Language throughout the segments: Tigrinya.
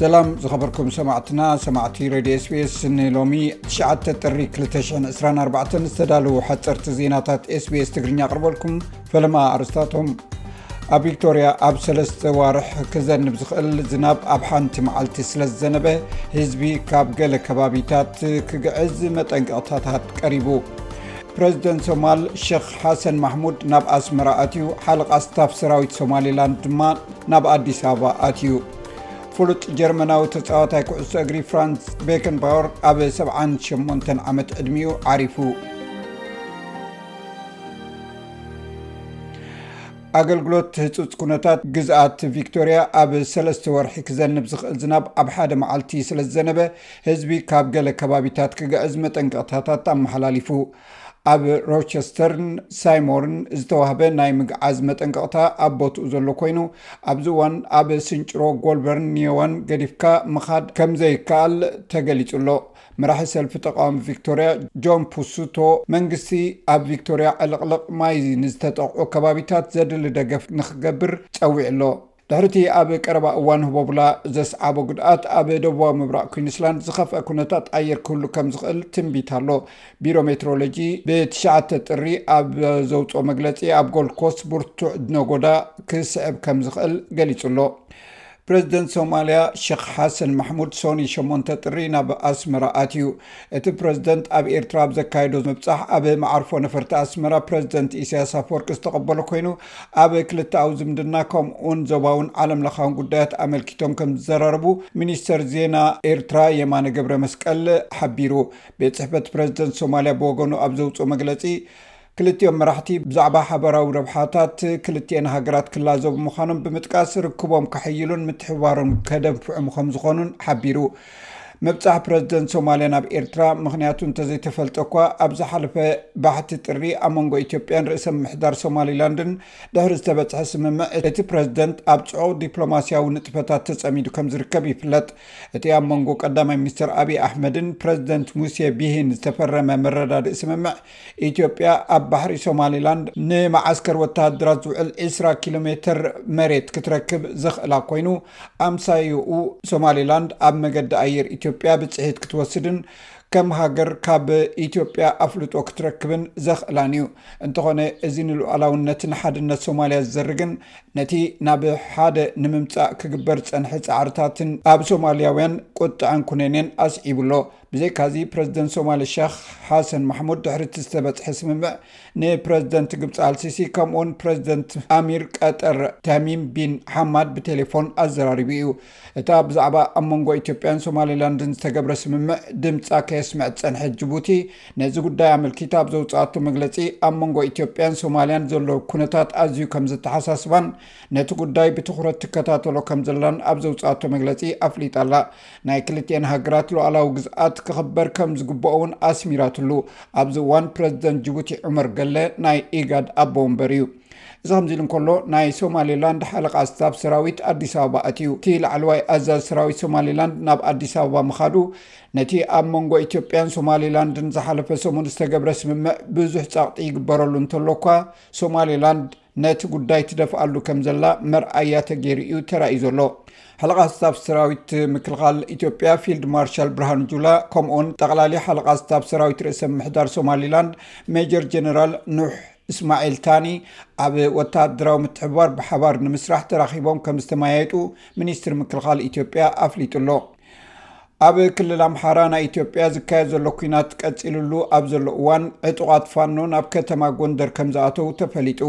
ሰላም ዝኸበርኩም ሰማዕትና ሰማዕቲ ረድዮ ስቤስ ንሎሚ 9ሸ ጥሪ 224 ዝተዳለዉ ሓፀርቲ ዜናታት ስቤስ ትግርኛ ኣቕርበልኩም ፈለማ ኣርስታቶም ኣብ ቪክቶርያ ኣብ ሰለስተ ዋርሕ ክዘንብ ዝኽእል ዝናብ ኣብ ሓንቲ መዓልቲ ስለ ዝዘነበ ህዝቢ ካብ ገለ ከባቢታት ክግዕዝ መጠንቀቕታታት ቀሪቡ ፕረዚደንት ሶማል ሸክ ሓሰን ማሕሙድ ናብ ኣስመራ ኣትዩ ሓለቓ ስታፍ ሰራዊት ሶማሌላንድ ድማ ናብ ኣዲስ ኣበባ ኣትዩ። ፍሉጥ ጀርመናዊ ተፃዋታይ ኩዕሶ እግሪ ፍራንስ ቤከን ባወር ኣብ 78 ዓመት ዕድሚኡ ዓሪፉ። ኣገልግሎት ህፁፅ ኩነታት ግዝኣት ቪክቶሪያ ኣብ ሰለስተ ወርሒ ክዘንብ ዝኽእል ዝናብ ኣብ ሓደ መዓልቲ ስለ ዝዘነበ ህዝቢ ካብ ገለ ከባቢታት ክግዕዝ መጠንቀቕታታት ኣመሓላሊፉ ኣብ ሮቸስተርን ሳይሞርን ዝተዋህበ ናይ ምግዓዝ መጠንቀቕታ ኣብ ቦትኡ ዘሎ ኮይኑ ኣብዚ እዋን ኣብ ስንጭሮ ጎልበርን ኒዮዋን ገዲፍካ ምኻድ ከም ዘይከኣል ተገሊጹ ኣሎ። መራሒ ሰልፊ ተቓዋሚ ቪክቶርያ ጆን ፑሱቶ መንግስቲ ኣብ ቪክቶርያ ዕልቕልቕ ማይ ንዝተጠቕዑ ከባቢታት ዘድሊ ደገፍ ንክገብር ጸዊዑ ኣሎ። ድሕሪ እቲ ኣብ ቀረባ እዋን ህቦብላ ዘስዓቦ ጉድኣት ኣብ ደቡባዊ ምብራቕ ኩንስላንድ ዝኸፍአ ኩነታት ኣየር ክህሉ ከም ዝኽእል ትንቢት ኣሎ። ቢሮ ሜትሮሎጂ ብትሽዓተ ጥሪ ኣብ ዘውፅኦ መግለፂ ኣብ ጎልድ ኮስት ብርቱዕ ነጎዳ ክስዕብ ከም ዝኽእል ገሊፁ ኣሎ። ፕረዚደንት ሶማልያ ሸኽ ሓሰን ማሕሙድ ሶኒ ሸሞንተ ጥሪ ናብ ኣስመራ ኣትዩ። እቲ ፕረዚደንት ኣብ ኤርትራ ኣብ ዘካየዶ ምብጻሕ ኣብ መዓርፎ ነፈርቲ ኣስመራ ፕረዚደንት ኢሳያስ ኣፈወርቂ ዝተቐበሎ ኮይኑ ኣብ ክልተኣዊ ዝምድና ከምኡውን ዞባውን ዓለም ለኻውን ጉዳያት ኣመልኪቶም ከም ዝዘራረቡ ሚኒስተር ዜና ኤርትራ የማነ ገብረ መስቀል ሓቢሩ። ቤት ጽሕፈት ፕረዚደንት ሶማልያ ብወገኑ ኣብ ዘውጽኦ መግለጺ ክልቲኦም መራሕቲ ብዛዕባ ሓበራዊ ረብሓታት ክልቲኤን ሃገራት ክላዘቡ ምዃኖም ብምጥቃስ ርክቦም ከሐይሉን ምትሕብባሮም ከደንፍዑም ከም ዝኾኑን ሓቢሩ። ምብፃሕ ፕረዚደንት ሶማልያ ናብ ኤርትራ ምኽንያቱ እንተዘይተፈልጠ እኳ ኣብ ዝሓለፈ ባሕቲ ጥሪ ኣብ መንጎ ኢትዮጵያን ርእሰ ምምሕዳር ሶማሊላንድን ድሕሪ ዝተበፅሐ ስምምዕ እቲ ፕረዚደንት ኣብ ፅዑቕ ዲፕሎማስያዊ ንጥፈታት ተፀሚዱ ከም ዝርከብ ይፍለጥ። እቲ ኣብ መንጎ ቀዳማይ ሚኒስትር ኣብዪ ኣሕመድን ፕረዚደንት ሙሴ ቢሂን ዝተፈረመ መረዳድኢ ስምምዕ ኢትዮጵያ ኣብ ባሕሪ ሶማሊላንድ ንመዓስከር ወተሃደራት ዝውዕል ዒስራ ኪሎ ሜተር መሬት ክትረክብ ዘኽእላ ኮይኑ፣ ኣምሳያኡ ሶማሊላንድ ኣብ መገዲ ኣየር ኢትዮጵያ ብጽሒት ክትወስድን ከም ሃገር ካብ ኢትዮጵያ ኣፍልጦ ክትረክብን ዘኽእላን እዩ። እንተኾነ እዚ ንሉኣላውነትን ሓድነት ሶማልያ ዝዘርግን ነቲ ናብ ሓደ ንምምጻእ ክግበር ዝጸንሐ ጻዕርታትን ኣብ ሶማልያውያን ቁጥዐን ኩነኔን ኣስዒቡ ኣሎ። ብዘይካዚ ፕረዚደንት ሶማል ሸኽ ሓሰን ማሕሙድ ድሕሪ እቲ ዝተበፅሐ ስምምዕ ንፕረዚደንት ግብፂ ኣልሲሲ ከምኡ ውን ፕረዚደንት ኣሚር ቀጠር ታሚም ቢን ሓማድ ብቴሌፎን ኣዘራሪቡ እዩ እታ ብዛዕባ ኣብ መንጎ ኢትዮጵያን ሶማሌላንድን ዝተገብረ ስምምዕ ድምፃ ከየስምዐት ፀንሐት ጅቡቲ ነዚ ጉዳይ ኣመልኪታ ኣብ ዘውፅኣቶ መግለፂ ኣብ መንጎ ኢትዮጵያን ሶማልያን ዘሎ ኩነታት ኣዝዩ ከም ዘተሓሳስባን ነቲ ጉዳይ ብትኩረት ትከታተሎ ከም ዘላን ኣብ ዘውፅኣቶ መግለፂ ኣፍሊጣ ኣላ ናይ ክልቲኤን ሃገራት ሉኣላዊ ግዝኣት ክኽበር ከም ዝግብኦ እውን ኣስሚራትሉ። ኣብዚ እዋን ፕረዚደንት ጅቡቲ ዑመር ገለ ናይ ኢጋድ ኣቦ ወንበር እዩ። እዚ ከምዚ ኢሉ እንከሎ ናይ ሶማሌላንድ ሓለቓ ስታፍ ሰራዊት ኣዲስ ኣበባ ኣትዩ። እቲ ላዕለዋይ ኣዛዚ ሰራዊት ሶማሌላንድ ናብ ኣዲስ ኣበባ ምኻዱ ነቲ ኣብ መንጎ ኢትዮጵያን ሶማሌላንድን ዝሓለፈ ሰሙን ዝተገብረ ስምምዕ ብዙሕ ጸቕጢ ይግበረሉ እንተሎ እኳ ሶማሌላንድ ነቲ ጉዳይ ትደፍኣሉ ከም ዘላ መርኣያ ተገይሩ እዩ ተራእዩ ዘሎ። ሓለቓ ስታፍ ሰራዊት ምክልኻል ኢትዮጵያ ፊልድ ማርሻል ብርሃኑ ጁላ ከምኡውን ጠቕላሊ ሓለቓ ስታፍ ሰራዊት ርእሰ ምሕዳር ሶማሊላንድ ሜጀር ጀነራል ኑሕ እስማኤል ታኒ ኣብ ወተሃደራዊ ምትሕብባር ብሓባር ንምስራሕ ተራኺቦም ከም ዝተመያየጡ ሚኒስትሪ ምክልኻል ኢትዮጵያ ኣፍሊጡ ኣሎ። ኣብ ክልል ኣምሓራ ናይ ኢትዮጵያ ዝካየድ ዘሎ ኩናት ቀፂልሉ ኣብ ዘሎ እዋን ዕጡቓት ፋኖ ናብ ከተማ ጎንደር ከም ዝኣተው ተፈሊጡ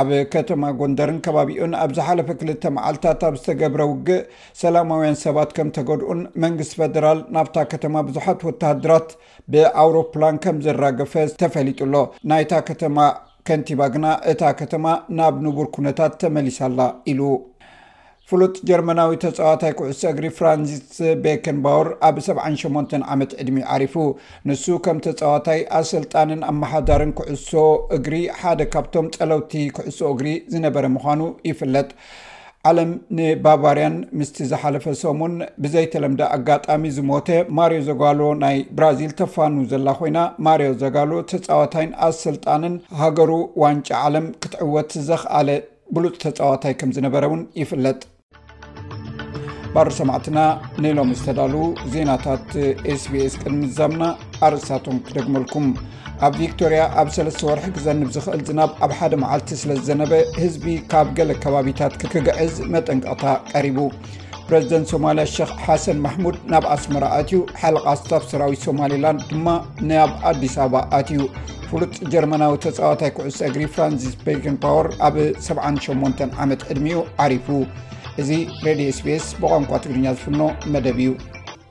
ኣብ ከተማ ጎንደርን ከባቢኡን ኣብ ዝሓለፈ ክልተ መዓልታት ኣብ ዝተገብረ ውግእ ሰላማውያን ሰባት ከም ተገድኡን መንግስቲ ፈደራል ናብታ ከተማ ብዙሓት ወተሃደራት ብኣውሮፕላን ከም ዘራገፈ ተፈሊጡ ኣሎ ናይታ ከተማ ከንቲባ ግና እታ ከተማ ናብ ንቡር ኩነታት ተመሊሳ ኣላ ኢሉ። ፍሉጥ ጀርመናዊ ተጻዋታይ ኩዕሶ እግሪ ፍራንዚስ ቤከንባወር ኣብ ሰብዓን ሸሞንተን ዓመት ዕድሚኡ ዓሪፉ። ንሱ ከም ተጻዋታይ፣ ኣሰልጣንን ኣመሓዳርን ኩዕሶ እግሪ ሓደ ካብቶም ጸለውቲ ኩዕሶ እግሪ ዝነበረ ምዃኑ ይፍለጥ። ዓለም ንባቫርያን ምስቲ ዝሓለፈ ሰሙን ብዘይተለምደ ኣጋጣሚ ዝሞተ ማርዮ ዘጓሎ ናይ ብራዚል ተፋኑ ዘላ ኮይና ማርዮ ዘጋሎ ተፃዋታይን ኣሰልጣንን ሃገሩ ዋንጫ ዓለም ክትዕወት ዘኽኣለ ብሉፅ ተፃዋታይ ከም ዝነበረ እውን ይፍለጥ ባር ሰማዕትና ንሎም ዝተዳሉ ዜናታት ስቢስ ቅድሚ ዛምና ኣርእሳቶም ክደግመልኩም ኣብ ቪክቶርያ ኣብ ሰለስተ ወርሒ ክዘንብ ዝኽእል ዝናብ ኣብ ሓደ መዓልቲ ስለ ዝዘነበ ህዝቢ ካብ ገለ ከባቢታት ክክግዕዝ መጠንቀቕታ ቀሪቡ ፕረዚደንት ሶማልያ ሸክ ሓሰን ማሕሙድ ናብ ኣስመራ ኣትዩ ሓለቓ ስታፍ ሰራዊት ሶማሊላንድ ድማ ናብ ኣዲስ ኣበባ ኣትዩ ፍሉጥ ጀርመናዊ ተፃዋታይ ኩዕሶ እግሪ ፍራንዚስ ቤገን ፓወር ኣብ 78 ዓመት ዕድሚኡ ዓሪፉ እዚ ሬድዮ ስፔስ ብቋንቋ ትግርኛ ዝፍኖ መደብ እዩ